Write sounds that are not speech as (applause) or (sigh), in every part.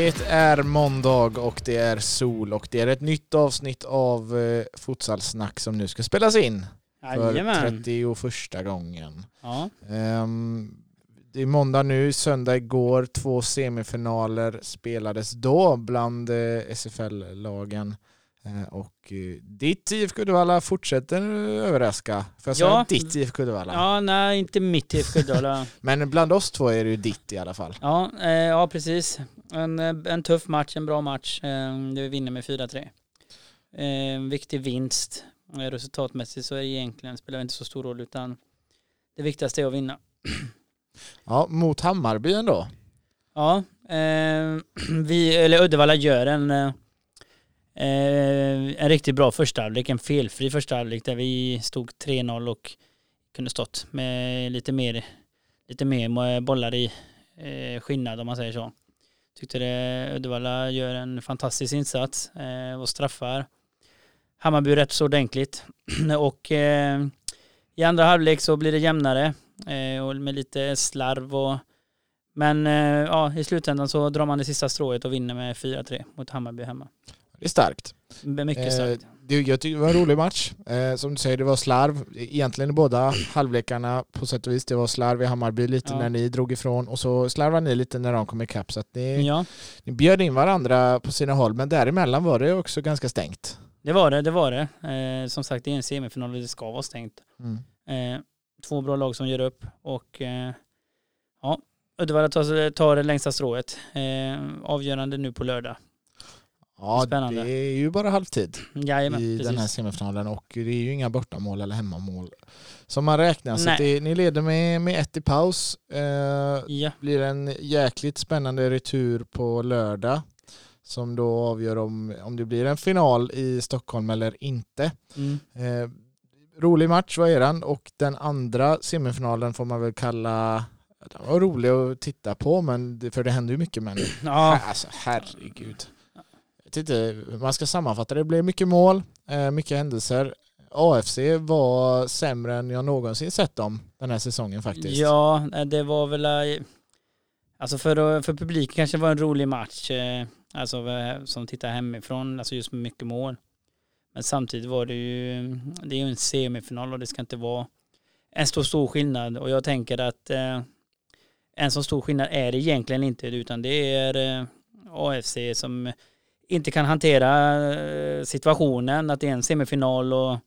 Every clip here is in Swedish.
Det är måndag och det är sol och det är ett nytt avsnitt av eh, Futsalsnack som nu ska spelas in för Jajamän. 31 gången. Ja. Ehm, det är måndag nu, söndag igår, två semifinaler spelades då bland eh, SFL-lagen. Eh, och eh, ditt IFK Uddevalla fortsätter överraska. Får jag säga Ja. ditt IFK Uddevalla? ja, nej inte mitt IFK Uddevalla. (laughs) Men bland oss två är det ju ditt i alla fall. Ja, eh, ja precis. En, eh, en tuff match, en bra match. Eh, vi vinner med 4-3. Eh, viktig vinst. Resultatmässigt så är det egentligen, spelar det inte så stor roll utan det viktigaste är att vinna. (clears throat) Ja, mot Hammarby ändå. Ja, (clears throat) vi, eller Uddevalla gör en, en riktigt bra första halvlek, en felfri första halvlek där vi stod 3-0 och kunde stått med lite mer, lite mer bollar i eh, skillnad om man säger så. Tyckte det, Uddevalla gör en fantastisk insats eh, och straffar Hammarby rätt så ordentligt. (clears throat) och eh, i andra halvlek så blir det jämnare eh, och med lite slarv och men eh, ja, i slutändan så drar man det sista strået och vinner med 4-3 mot Hammarby hemma. Det är starkt. Mycket Eh, starkt. Det, jag tycker det var en rolig match. Eh, som du säger, det var slarv. Egentligen i båda halvlekarna på sätt och vis. Det var slarv i Hammarby lite Ja. när ni drog ifrån och så slarvade ni lite när de kom ikapp. Så att ni, Ja, ni bjöd in varandra på sina håll, men däremellan var det också ganska stängt. det var det, det var det. Eh, som sagt, det är en semifinal och det ska vara stängt. Mm. Eh, två bra lag som gör upp och eh, ja, Uddevalla tar, tar det längsta strået. Eh, avgörande nu på lördag. Ja, Spännande. det är ju bara halvtid Jajamän, i den här precis. semifinalen och det är ju inga bortamål eller hemmamål som man räknar. Så Nej. att det, ni leder med, med ett i paus. Eh, Ja, blir en jäkligt spännande retur på lördag som då avgör om, om det blir en final i Stockholm eller inte. mm. Eh, rolig match var eran och den andra semifinalen får man väl kalla den var rolig att titta på men för det händer ju mycket men ja, alltså herregud. Vet inte hur man ska sammanfatta det. Det blev mycket mål, eh, mycket händelser. AFC var sämre än jag någonsin sett dem den här säsongen faktiskt. ja, det var väl eh, alltså för, eh, för publiken kanske det var en rolig match. Alltså som tittar hemifrån, alltså just med mycket mål. Men samtidigt var det ju, det är ju en semifinal och det ska inte vara en så stor skillnad. Och jag tänker att en så stor skillnad är det egentligen inte utan det är AFC som inte kan hantera eh, situationen, att det är en semifinal och,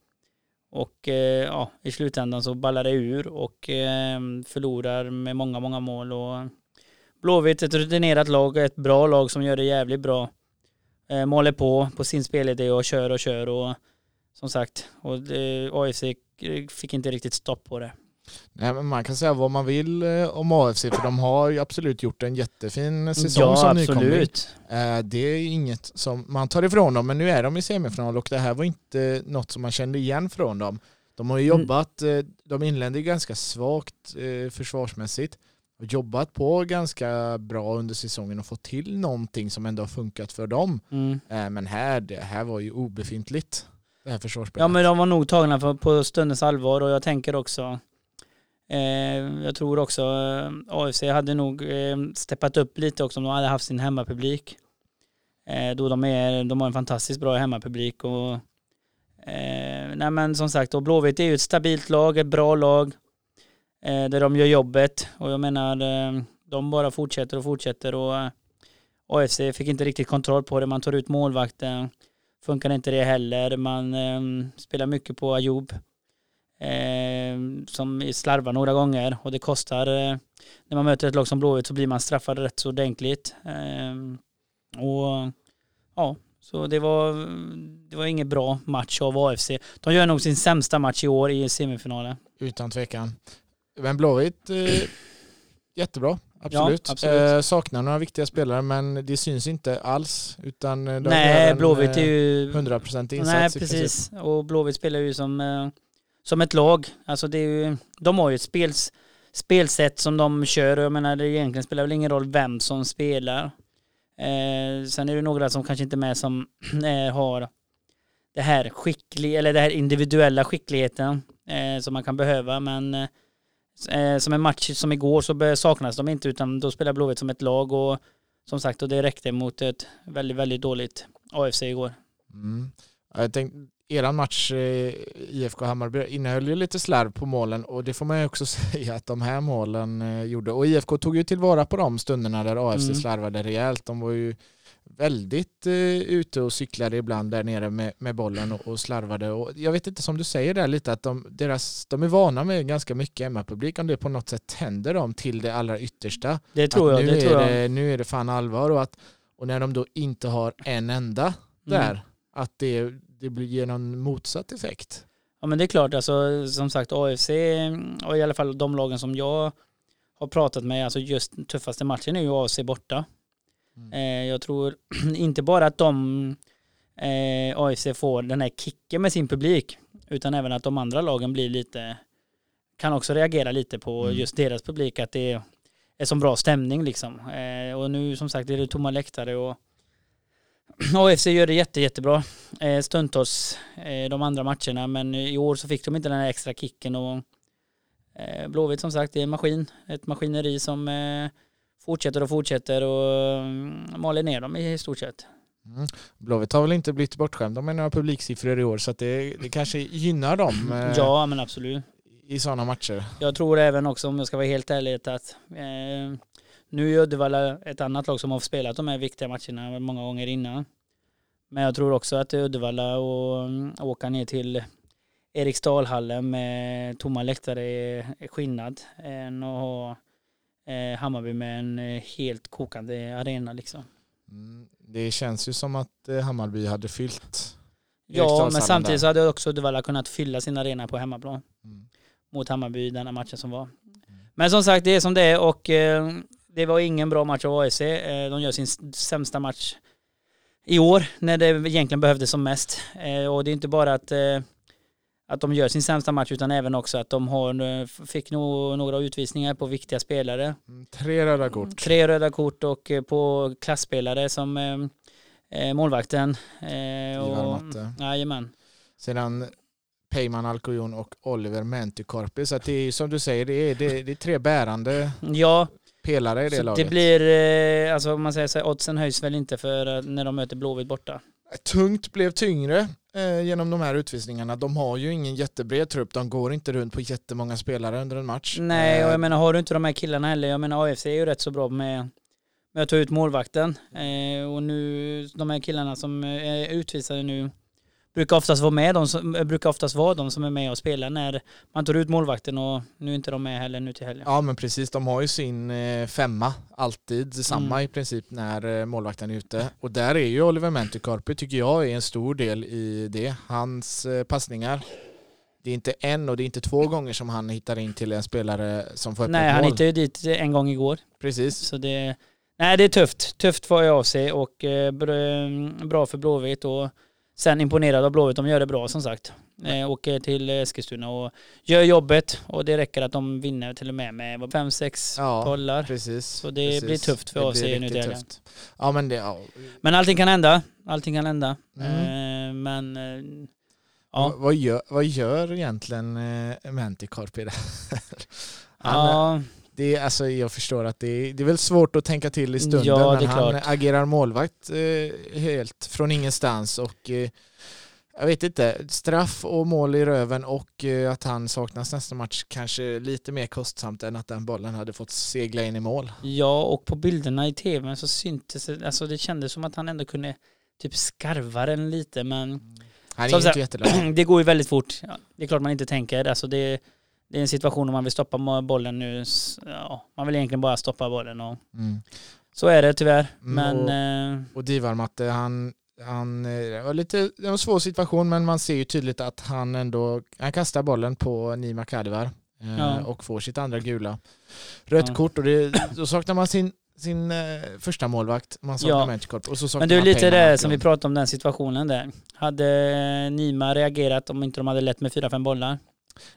och eh, ja, i slutändan så ballar det ur och eh, förlorar med många, många mål. Och Blåvitt, ett rutinerat lag, ett bra lag som gör det jävligt bra. Målar på på sin spelidé och kör och kör och som sagt, och det, AFC fick inte riktigt stopp på det. Nej, men man kan säga vad man vill eh, om AFC för de har ju absolut gjort en jättefin säsong ja, som nykomling. absolut. Eh, Det är inget som man tar ifrån dem men nu är de i semifinal och det här var inte något som man kände igen från dem. De har ju Mm. jobbat, eh, de inledde ganska svagt försvarsmässigt och jobbat på ganska bra under säsongen och fått till någonting som ändå har funkat för dem. Mm. Men här, det här var ju obefintligt. Det här försvarsspelet. Ja men de var nog tagna på stundens allvar och jag tänker också Eh, jag tror också eh, AFC hade nog eh, steppat upp lite också om de hade haft sin hemmapublik. Eh, då de, är, de har en fantastiskt bra hemmapublik och eh, nej men som sagt och Blåvitt är ju ett stabilt lag, ett bra lag eh, där de gör jobbet och jag menar eh, de bara fortsätter och fortsätter och eh, AFC fick inte riktigt kontroll på det, man tar ut målvakten funkar inte det heller. Man eh, spelar mycket på Ayoub eh, som slarvar några gånger och det kostar. Eh, när man möter ett lag som Blåvitt så blir man straffad rätt så ordentligt. Eh, och ja, så det var, det var ingen bra match av AFC. De gör nog sin sämsta match i år i semifinalen. Utan tvekan. Men Blåvitt, eh, (clears throat) jättebra. Absolut. absolut. Eh, saknar några viktiga spelare men det syns inte alls. Utan eh, Nej, Blåvitt är eh, ju... 100% insats Nej, precis. Och Blåvitt spelar ju som, eh, som ett lag. Alltså det är ju, de har ju ett spels, spelsätt som de kör och jag menar det egentligen spelar väl ingen roll vem som spelar. Eh, sen är det några som kanske inte är med som (clears throat) eh, har det här skicklig, eller det här individuella skickligheten eh, som man kan behöva men eh, eh som en match som igår så saknas de inte utan då spelar Blåvitt som ett lag och som sagt, och det räckte mot ett väldigt, väldigt dåligt AFC igår. Mm. Jag tänkte, eran match eh, IFK Hammarby innehöll ju lite slarv på målen och det får man ju också (laughs) säga att de här målen eh, gjorde. Och IFK tog ju tillvara på de stunderna där AFC Mm. slarvade rejält. De var ju väldigt eh, ute och cyklade ibland där nere med, med bollen och, och slarvade. Och jag vet inte som du säger där lite att de, deras, de är vana med ganska mycket hemmapublik om det på något sätt tänder dem till det allra yttersta. Det tror att jag. nu, Det tror är jag. det, nu är det fan allvar och, att, och när de då inte har en enda där, Mm. Att det, det blir ger någon motsatt effekt. Ja men det är klart, alltså, som sagt AFC och i alla fall de lagen som jag har pratat med, alltså just tuffaste matchen är ju AFC borta. Mm. Eh, jag tror (clears throat) inte bara att de eh, AFC får den här kicken med sin publik, utan även att de andra lagen blir lite, kan också reagera lite på Mm. just deras publik, att det är som bra stämning liksom. Eh, och nu som sagt är det tomma läktare och (clears throat) AFC gör det jätte, jättebra eh, stundtals eh, de andra matcherna men i år så fick de inte den här extra kicken och eh, Blåvitt som sagt det är en maskin, ett maskineri som fortsätter och fortsätter och mm, maler ner dem i stort sett. Mm. Blåvitt har väl inte blivit bortskämda med några publiksiffror i år så att det, det kanske gynnar dem (clears throat) Ja men absolut. i sådana matcher. Jag tror även också om jag ska vara helt ärlig att eh, nu är Uddevalla ett annat lag som har spelat de här viktiga matcherna många gånger innan. Men jag tror också att Uddevalla och mm, åka ner till Eriksdalhallen med tomma läktare är, skillnad än att ha eh, Hammarby med en eh, helt kokande arena liksom. Mm. Det känns ju som att eh, Hammarby hade fyllt Ja, men samtidigt så hade också Uddevalla kunnat fylla sin arena på hemmaplan. Mm. mot Hammarby i denna matchen som var. Men som sagt, det är som det är och eh, det var ingen bra match av AFC. Eh, de gör sin sämsta match i år när det egentligen behövdes som mest. Eh, och det är inte bara att, eh, att de gör sin sämsta match utan även också att de har, fick nog några utvisningar på viktiga spelare. Mm. Tre röda kort. Tre röda kort och på klassspelare som målvakten. Ivar Matte. jajamän. Sedan Peyman Alcoyon och Oliver Mentikorpi. Så det är som du säger, det är, det, det är tre bärande Ja, pelare i det Så laget. det blir, eh, alltså om man säger så här, oddsen höjs väl inte för eh, när de möter Blåvitt borta. Tungt blev tyngre eh, genom de här utvisningarna. De har ju ingen jättebred trupp. De går inte runt på jättemånga spelare under en match. Nej, och Eh, jag menar har du inte de här killarna heller, jag menar AFC är ju rätt så bra med, med att ta ut målvakten. Eh, och nu, de här killarna som eh, är utvisade nu brukar oftast vara med, de som, eh, brukar oftast vara de som är med och spelar när man tar ut målvakten och nu är inte de med heller nu till helgen. Ja men precis, de har ju sin eh, femma alltid, samma Mm. i princip när eh, målvakten är ute. Och där är ju Oliver Mentikorpi tycker jag är en stor del i det. Hans passningar, det är inte en och det är inte två gånger som han hittar in till en spelare som får öppet Nej, han mål. hittade ju dit en gång igår. Precis. Så det, nej, det är tufft. Tufft för AFC och eh, br- bra för Blåvitt och sen imponerad av Blåvitt. De gör det bra som sagt. Eh, åker till Eskilstuna och gör jobbet och det räcker att de vinner till och med med 5-6 Ja, bollar. Precis. Så det precis. blir tufft för Det till helgen. tufft. Ja men det, ja. Men allting kan hända. Allting kan hända. Mm. Eh, men eh, ja. Vad, gör, vad gör egentligen eh, Mentikorpi där? Han, ja. Det är, alltså, jag förstår att det är, det är väl svårt att tänka till i stunden Ja, men han klart. agerar målvakt eh, helt från ingenstans och eh, jag vet inte, straff och mål i röven och eh, att han saknas nästa match kanske lite mer kostsamt än att den bollen hade fått segla in i mål. Ja, och på bilderna i tv så syntes det, alltså det kändes som att han ändå kunde typ skarva den lite men Han är inte jättelång. (clears throat) det går ju väldigt fort. Ja, det är klart man inte tänker. Alltså det, det är en situation om man vill stoppa bollen nu. Ja, man vill egentligen bara stoppa bollen och Mm. så är det tyvärr. Mm, Men och- eh, Och Divar Matte, han, han, eh, det var lite, det var en svår situation men man ser ju tydligt att han ändå, han kastar bollen på Nima Kadivar eh, Ja. och får sitt andra gula. Rött Ja. kort och det, då saknar man sin, sin eh, första målvakt, man saknar Ja. Och så saknar Men det är lite det som vi pratade om den situationen där. Hade Nima reagerat om inte de hade lett med 4-5 bollar?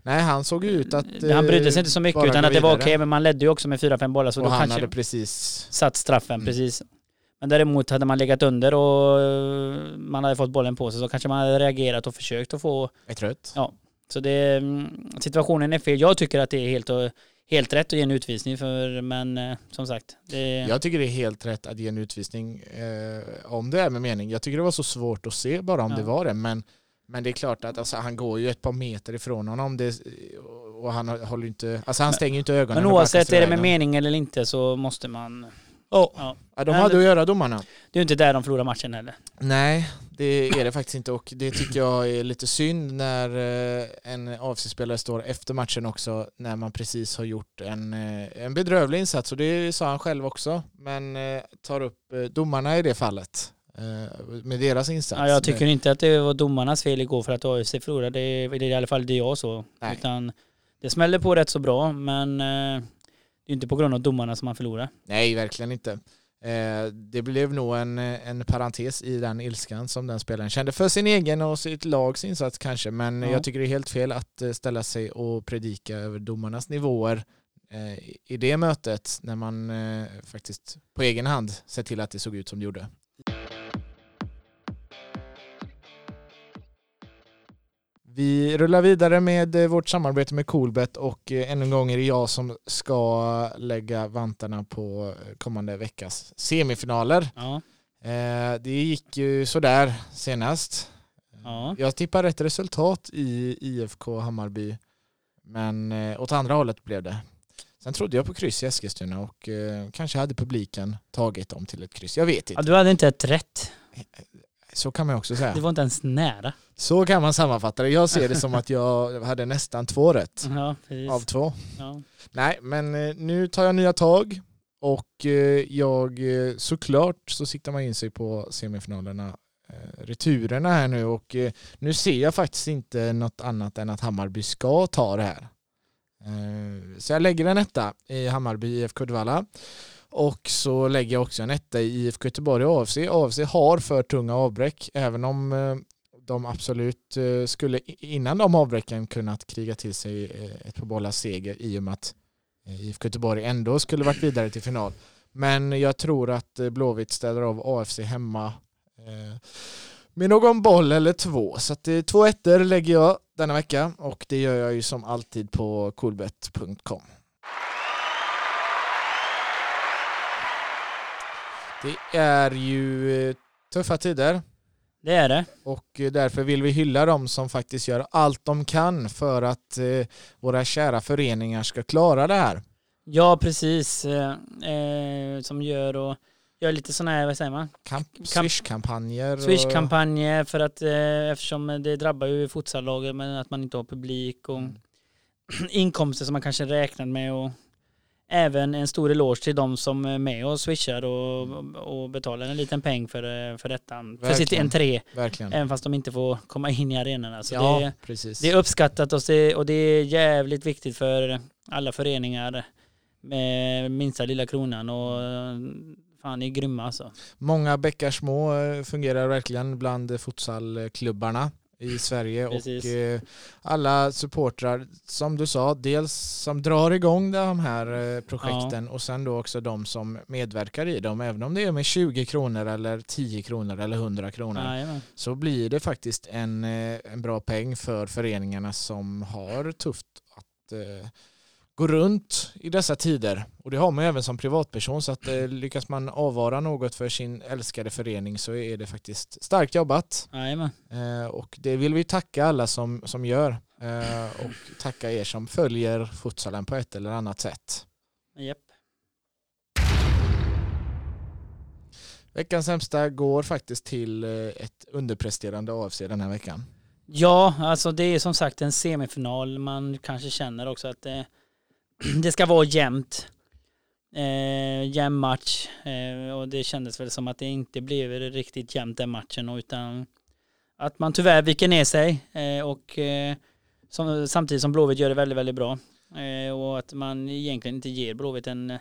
Nej, han såg ut att... han brydde eh, sig inte så mycket utan att det var okej men man ledde ju också med 4-5 bollar så och då han kanske hade precis... satt straffen Mm. precis. Men däremot hade man legat under och eh, man hade fått bollen på sig så kanske man hade reagerat och försökt att få Ett rött. Ja. Så det, mm, situationen är fel. Jag tycker att det är helt, helt rätt att ge en utvisning för, men eh, som sagt. Det... Jag tycker det är helt rätt att ge en utvisning eh, om det är med mening. Jag tycker det var så svårt att se bara om Ja. det var det. Men, men det är klart att alltså, han går ju ett par meter ifrån honom. Det, och han håller inte, alltså han stänger ju inte ögonen. Men oavsett, är det med mening eller inte så måste man... Ja. Ja. Ja, de hade att göra domarna. Det är ju inte där de förlorar matchen heller. Nej, det är det faktiskt inte och det tycker jag är lite synd när eh, en AFC-spelare står efter matchen också när man precis har gjort en, eh, en bedrövlig insats och det sa han själv också men eh, tar upp domarna i det fallet med deras insats. Ja, jag tycker inte att det var domarnas fel igår för att AFC förlorade. Det är, i alla fall det jag så. Nej. Utan det smällde på rätt så bra, men eh, det är inte på grund av domarna som man förlorar. Nej, verkligen inte. Eh, det blev nog en, en parentes i den ilskan som den spelaren kände för sin egen och sitt lags insats kanske. Men Ja. jag tycker det är helt fel att eh, ställa sig och predika över domarnas nivåer eh, i- det mötet när man eh, faktiskt på egen hand sett till att det såg ut som det gjorde. Vi rullar vidare med eh, vårt samarbete med Coolbet och eh, ännu en gång är det jag som ska lägga vantarna på eh, kommande veckas semifinaler. Ja, Det gick ju sådär senast. Ja. Jag tippar rätt resultat i IFK Hammarby men åt andra hållet blev det. Sen trodde jag på kryss i Eskilstuna och kanske hade publiken tagit dem till ett kryss. Jag vet ja inte. du hade inte ett rätt. Så kan man också säga. Det var inte ens nära. Så kan man sammanfatta det. Jag ser det som (laughs) att jag hade nästan två rätt Ja, av två. Ja. Nej, men eh, nu tar jag nya tag och eh, jag eh, såklart så siktar man in sig på semifinalerna, returerna här nu och nu ser jag faktiskt inte något annat än att Hammarby ska ta det här. Så jag lägger en etta i Hammarby IFK Uddevalla och så lägger jag också en etta i IFK Göteborg och AFC. AFC har för tunga avbräck även om eh, de absolut eh, skulle innan de avbräcken kunnat kriga till sig eh, ett par bollars seger i och med att IFK Göteborg ändå skulle varit vidare till final. Men jag tror att Blåvitt ställer av AFC hemma med någon boll eller två. Så att är två ettor lägger jag denna vecka och det gör jag ju som alltid på coolbet.com. Det är ju eh, tuffa tider Det är det. och eh, därför vill vi hylla dem som faktiskt gör allt de kan för att eh, våra kära föreningar ska klara det här. Ja, precis. Eh, som gör och gör lite sådana här, vad säger man? Kamp, Kamp- Swish-kampanjer. Swish-kampanjer för att eh, eftersom det drabbar ju futsallaget men att man inte har publik och Mm. (clears throat) inkomster som man kanske räknat med och även en stor eloge till de som är med och swishar och, och betalar en liten peng för, eh, för detta. För sitt entré, Verkligen. även fast de inte får komma in i arenorna. Så ja, det, precis. det är uppskattat och det, och det är jävligt viktigt för alla föreningar med minsta lilla kronan och fan ni är grymma alltså. Många bäckar små eh, fungerar verkligen bland futsalklubbarna i Sverige Precis. och eh, alla supportrar som du sa, dels som drar igång de här eh, projekten och sen då också de som medverkar i dem, även om det är med 20 kronor eller 10 kronor eller 100 kronor Jajamän. så blir det faktiskt en, eh, en bra peng för föreningarna som har tufft att eh, gå runt i dessa tider. Och det har man ju även som privatperson så att eh, lyckas man avvara något för sin älskade förening så är det faktiskt starkt jobbat. Jajamän. Eh, och det vill vi tacka alla som, som gör eh, och tacka er som följer futsalen på ett eller annat sätt. Japp. Veckans sämsta går faktiskt till eh, ett underpresterande AFC den här veckan. Ja, alltså det är som sagt en semifinal. Man kanske känner också att det, (clears throat) det ska vara jämnt. Eh, jämn match. Eh, och det kändes väl som att det inte blev riktigt jämnt den matchen. Utan att man tyvärr viker ner sig. Eh, och eh, som, samtidigt som Blåvitt gör det väldigt, väldigt bra. Eh, och att man egentligen inte ger Blåvitt en,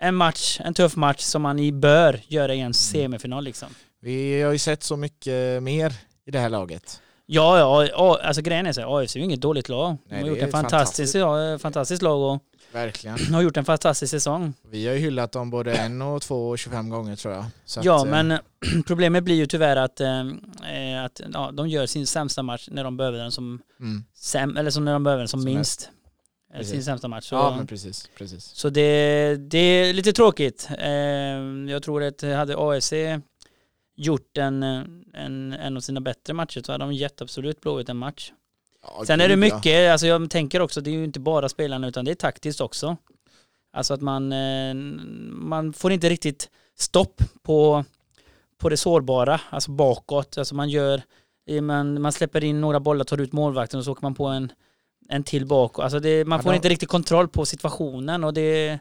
en match, en tuff match som man bör göra i en semifinal liksom. Vi har ju sett så mycket mer i det här laget. Ja, ja, alltså grejen är så AFC är ju inget dåligt lag. De har gjort en fantastisk, ja, fantastisk lag och Verkligen. (clears throat) har gjort en fantastisk säsong. Vi har ju hyllat dem både en och två och 25 gånger tror jag. Så ja, att, eh, men (clears throat) problemet blir ju tyvärr att, eh, eh, att ja, de gör sin sämsta match när de behöver den som, Mm, säm, eller som när de behöver den som, Som minst. eh, Precis. sin sämsta match. Så, Ja men precis, precis. så det, det är lite tråkigt. Eh, jag tror att hade AFC gjort en, en, en av sina bättre matcher så hade de gett absolut Blåvitt en match. Ja, Sen är det gud, ja. mycket, alltså jag tänker också, det är ju inte bara spelarna utan det är taktiskt också. Alltså att man, eh, man får inte riktigt stopp på, på det sårbara, alltså bakåt. Alltså man gör, man, man släpper in några bollar, tar ut målvakten och så åker man på en, en till bak. Alltså det, man Ja, får de- inte riktigt kontroll på situationen och det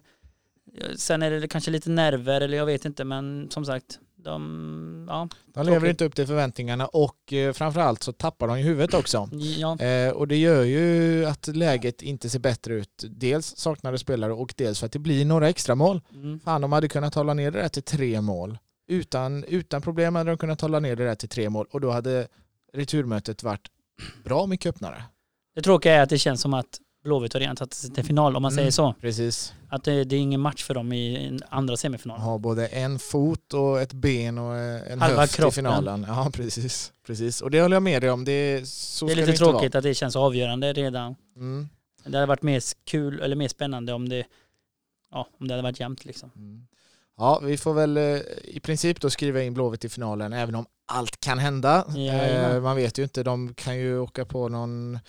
Sen är det kanske lite nerver eller jag vet inte men som sagt de, ja, De lever Tråkigt. inte upp till förväntningarna och eh, framförallt så tappar de i huvudet också. ja, Eh, och det gör ju att läget inte ser bättre ut. Dels saknade spelare och dels för att det blir några extra mål. mm, Fan, de hade kunnat hålla ner det där till tre mål. Utan, utan problem hade de kunnat hålla ner det där till tre mål och då hade returmötet varit bra mycket öppnare. det tråkiga är att det känns som att Blåvitt har redan tagit sig till final om man Mm. säger så. Precis. Att det, det är ingen match för dem i andra semifinal. Ha både en fot och ett ben och eh, en Halva höft i kroppen. finalen. Ja, precis. precis. Och det håller jag med dig om. Det, är- så det är lite vara. tråkigt att det känns avgörande redan. Mm. Det hade varit mer kul eller mer spännande om det, ja, om det hade varit jämnt liksom. Mm. Ja, vi får väl eh, i princip då skriva in Blåvitt i finalen, även om allt kan hända. Jajamän. Eh, man vet ju inte, de kan ju åka på någon,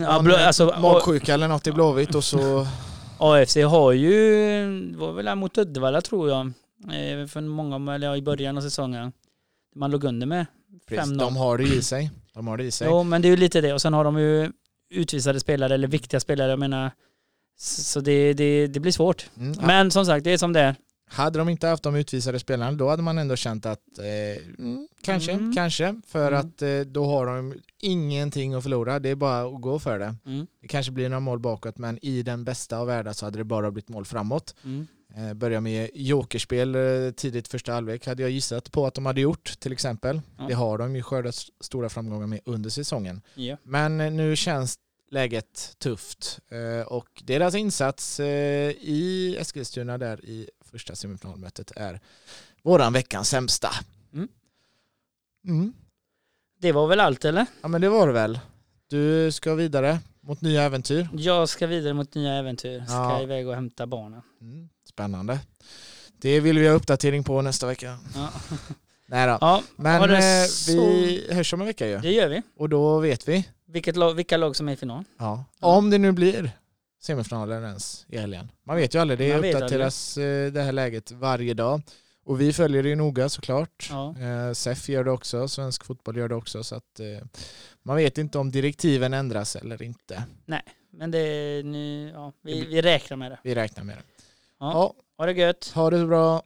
Ja, blå, alltså, magsjuka eller något i Blåvitt och så... AFC har ju, det var väl mot Uddevalla tror jag, eh, för många, eller ja, i början av säsongen. Man låg under med Precis, 5-0. de har det i sig. De har det i sig. Jo, men det är ju lite det. Och sen har de ju utvisade spelare, eller viktiga spelare, jag menar. Så det, det, det blir svårt. Mm. Men som sagt, det är som det är. Hade de inte haft de utvisade spelarna då hade man ändå känt att eh, mm, kanske, Mm. kanske för Mm. att eh, då har de ingenting att förlora. Det är bara att gå för det. Mm. Det kanske blir några mål bakåt men i den bästa av världar så hade det bara blivit mål framåt. Mm. Eh, börja med jokerspel eh, tidigt första halvlek hade jag gissat på att de hade gjort till exempel. Ja. Det har de ju skördat stora framgångar med under säsongen. Ja. Men eh, nu känns läget tufft eh, och deras insats eh, i Eskilstuna där i första semifinalmötet är våran veckans sämsta. Mm. Mm. Det var väl allt eller? Ja men det var det väl. Du ska vidare mot nya äventyr. Jag ska vidare mot nya äventyr. Ska Ja. iväg och hämta barnen. Mm. Spännande. Det vill vi ha uppdatering på nästa vecka. Ja, (laughs) Nej då. ja Men eh, så- vi hörs om en vecka ju. det gör vi. Och då vet vi. Vilket lag, vilka lag som är i final? Ja. Om det nu blir semifinaler ens i helgen. Man vet ju aldrig. Det uppdateras eh, det här läget varje dag. Och vi följer det ju noga såklart. Ja. Eh, SEF gör det också, svensk fotboll gör det också. Så att eh, man vet inte om direktiven ändras eller inte. Men det nu, ja, vi, vi räknar med det. Vi räknar med det. Ja. Ja, Ha det gött. ha det så bra.